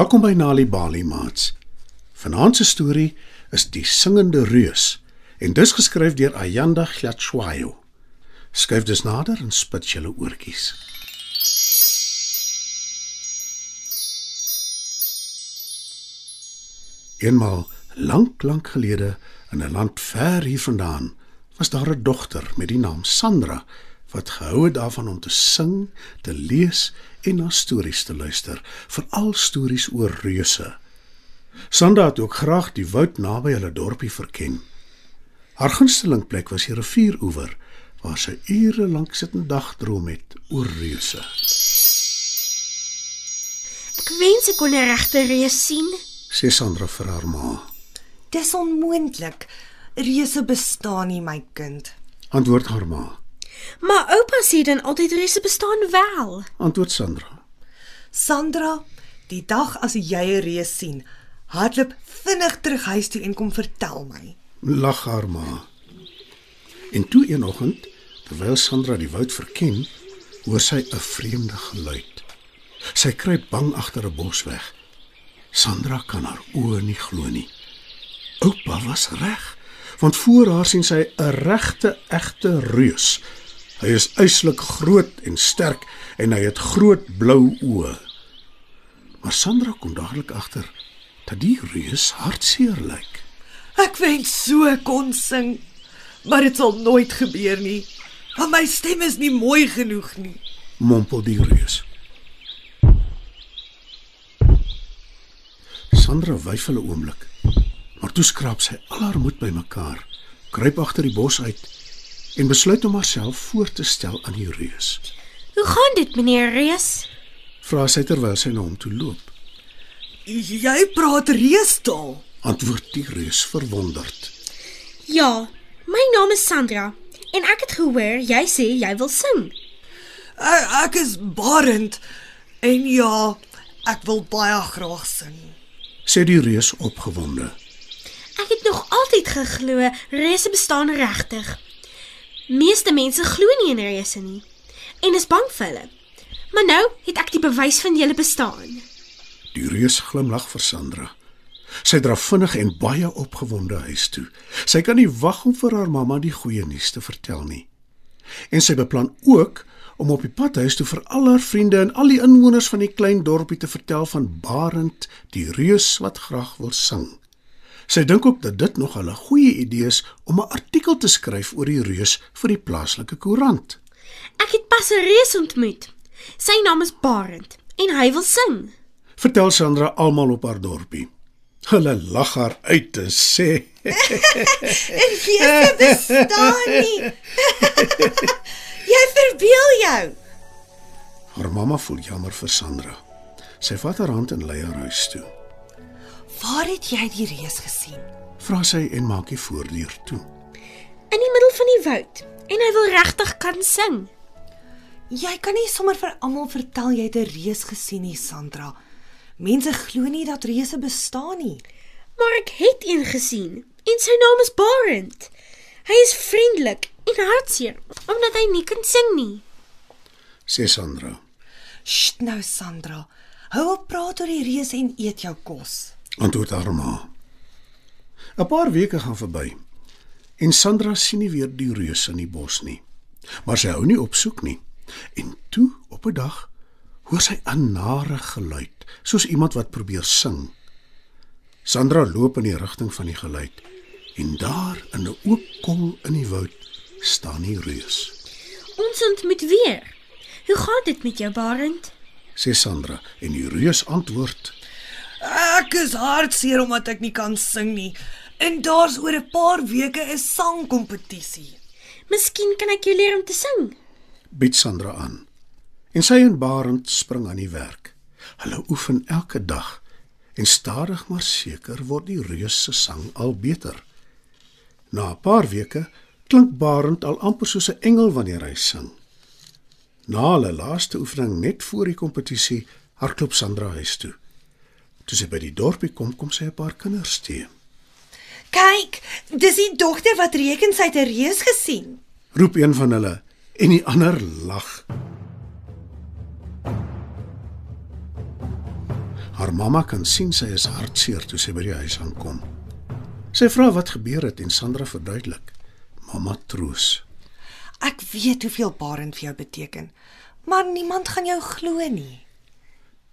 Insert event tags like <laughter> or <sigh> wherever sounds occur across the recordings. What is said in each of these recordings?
Welkom by Nali Bali Mats. Vanaand se storie is Die Singende Reus en dis geskryf deur Ayanda Glatshwayo. Skryf dus nader en spit julle oortjies. Eenmal lank lank gelede in 'n land ver hiervandaan was daar 'n dogter met die naam Sandra wat gehou het daarvan om te sing, te lees en na stories te luister, veral stories oor reuse. Sandra het ook graag die woud naby hulle dorpie verken. Haar gunsteling plek was die rivieroewer waar sy ure lank sit en dagdroom het oor reuse. Ek wens ek kon 'n regte reus sien. Sê Sandra vir haar ma. Dis onmoontlik. Reuse bestaan nie, my kind. Antwoord haar ma. Maar oupa sê dan altyd reuse bestaan wel. Antwoord Sandra. Sandra, die dag as jy 'n reus sien, hardloop vinnig terug huis toe en kom vertel my. Lag haar ma. En toe een oggend, terwyl Sandra die woud verken, hoor sy 'n vreemde geluid. Sy kruip bang agter 'n bos weg. Sandra kan haar oë nie glo nie. Oupa was reg, want voor haar sien sy 'n regte egte reus. Hy is uitslik groot en sterk en hy het groot blou oë. Maar Sandra kom dadelik agter dat die reus hartseer lyk. Ek wens so kon sing, maar dit sal nooit gebeur nie. Want my stem is nie mooi genoeg nie. mompel die reus. Sandra wyfel 'n oomblik, maar toe skraap sy al haar moed bymekaar, kruip agter die bos uit en besluit om haarself voor te stel aan die reus. Hoe gaan dit, meneer Reus? Vra sy terwyl sy na hom toe loop. Jy praat reestaal. Antwoord die reus verwonderd. Ja, my naam is Sandra en ek het gehoor jy sê jy wil sing. Ek, ek is Barend en ja, ek wil baie graag sing. Sê die reus opgewonde. Ek het nog altyd geglo reuse bestaan regtig. Meeste mense glo nie in reuse nie en is bang vir hulle. Maar nou het ek die bewys van julle bestaan. Die reus glimlag vir Sandra. Sy draf vinnig en baie opgewonde huis toe. Sy kan nie wag om vir haar mamma die goeie nuus te vertel nie. En sy beplan ook om op die pad huis toe vir al haar vriende en al die inwoners van die klein dorpie te vertel van Barend, die reus wat graag wil sing. Sy dink ook dat dit nog 'n goeie idee is om 'n artikel te skryf oor die reus vir die plaaslike koerant. Ek het pas 'n reus ontmoet. Sy naam is Barend en hy wil sing. Vertel Sandra almal op haar dorpie. Hulle lag haar uit <laughs> en sê: Reuse bestaan nie. <laughs> jy verbeel jou. Haar mamma voel jammer vir Sandra. Sy vat haar hand en lei haar huis toe. Waar het jy die reus gesien? Vra sy en maak die voordeur toe. In die middel van die woud en hy wil regtig kan sing. Jy kan nie sommer vir almal vertel jy het 'n reus gesien nie, Sandra. Mense glo nie dat reuse bestaan nie. Maar ek het een gesien en sy naam is Barend. Hy is vriendelik en hartseer omdat hy nie kan sing nie. Sê Sandra. Sst nou, Sandra. Hou op praat oor die reus en eet jou kos. Antwoord haar ma. 'n Paar weke gaan verby en Sandra sien nie weer die reus in die bos nie. Maar sy hou nie op soek nie. En toe op 'n dag hoor sy 'n nare geluid, soos iemand wat probeer sing. Sandra loop in die rigting van die geluid en daar in 'n oop kol in die woud staan die reus. Ons ontmoet weer. Hoe gaan dit met jou Barend? Sê Sandra en die reus antwoord: Ek is hartseer omdat ek nie kan sing nie. En daar's oor 'n paar weke 'n sangkompetisie. Miskien kan ek jou leer om te sing. bied Sandra aan. En sy en Barend spring aan die werk. Hulle oefen elke dag en stadig maar seker word die reus se sang al beter. Na 'n paar weke klink Barend al amper soos 'n engel wanneer hy sing. Na hulle laaste oefening net voor die kompetisie hardloop Sandra huis toe. Toe sy by die dorpie kom, kom sy 'n paar kinders te. Kyk, dis die dogter wat reken sy het 'n reus gesien. Roep een van hulle en die ander lag. Haar mamma kan sien sy is hartseer toe sy by die huis aankom. Sy vra wat gebeur het en Sandra verduidelik. Mamma troos. Ek weet hoeveel Barend vir jou beteken, maar niemand gaan jou glo nie.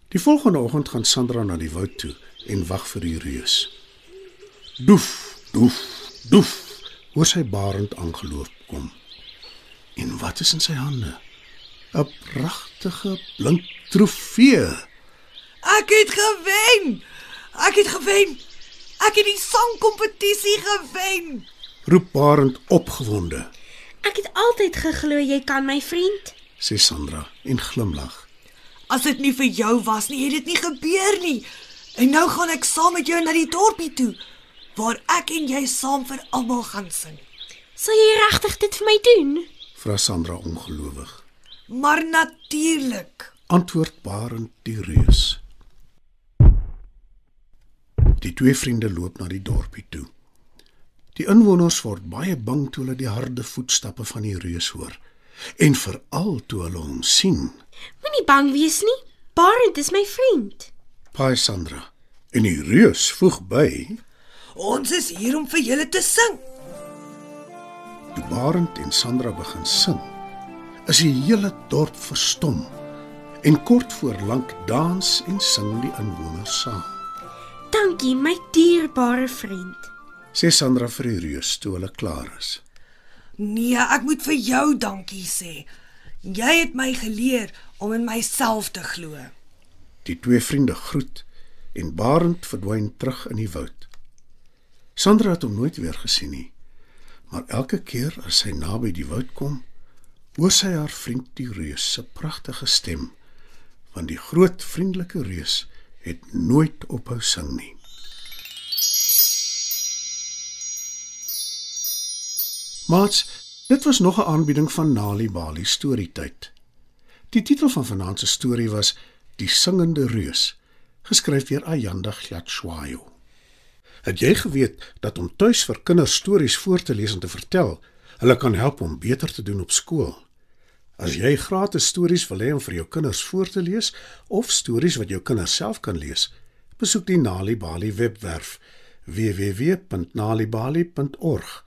Die volgende oggend gaan Sandra na die woud toe en wag vir die reus. Doef, doef, doef. Hoor sy barend aangeloop kom. En wat is in sy hande? 'n Pragtige blink trofee. Ek het gewen. Ek het gewen. Ek het die sangkompetisie gewen. Roep barend opgewonde, Ek het altyd geglo jy kan my vriend. sê Sandra en glimlag. As dit nie vir jou was nie, het dit nie gebeur nie. En nou gaan ek saam met jou na die dorpie toe waar ek en jy saam vir almal gaan sing. Sal jy regtig dit vir my doen? Vra Sandra ongelowig. Maar natuurlik. Antwoord barend die reus. Die twee vriende loop na die dorpie toe. Die inwoners word baie bang toe hulle die harde voetstappe van die reus hoor en veral toe hulle hom sien. Moenie bang wees nie. Barend is my vriend. Paai Sandra en die reus voeg by Ons is hier om vir julle te sing. Toe Barend en Sandra begin sing, is die hele dorp verstom. En kort voor lank dans en sing die inwoners saam. Dankie, my dierbare vriend. Sê Sandra vir die reus toe hulle klaar is. Nee, ek moet vir jou dankie sê. Jy het my geleer om in myself te glo. Die twee vriende groet en Barend verdwyn terug in die woud. Sandra het hom nooit weer gesien nie, maar elke keer as sy naby die woud kom, hoor sy haar vriend die reus se pragtige stem, want die groot vriendelike reus het nooit ophou sing nie. Mats, dit was nog 'n aanbieding van Nali Bali storietyd. Die titel van vanaand se storie was Die singende reus, geskryf deur Ayanda Glatshwayo. Het jy geweet dat om tuis vir kinders stories voor te lees en te vertel, hulle kan help om beter te doen op skool? As jy gratis stories wil hê om vir jou kinders voor te lees of stories wat jou kinders self kan lees, besoek die Nali Bali webwerf www.nalibali.org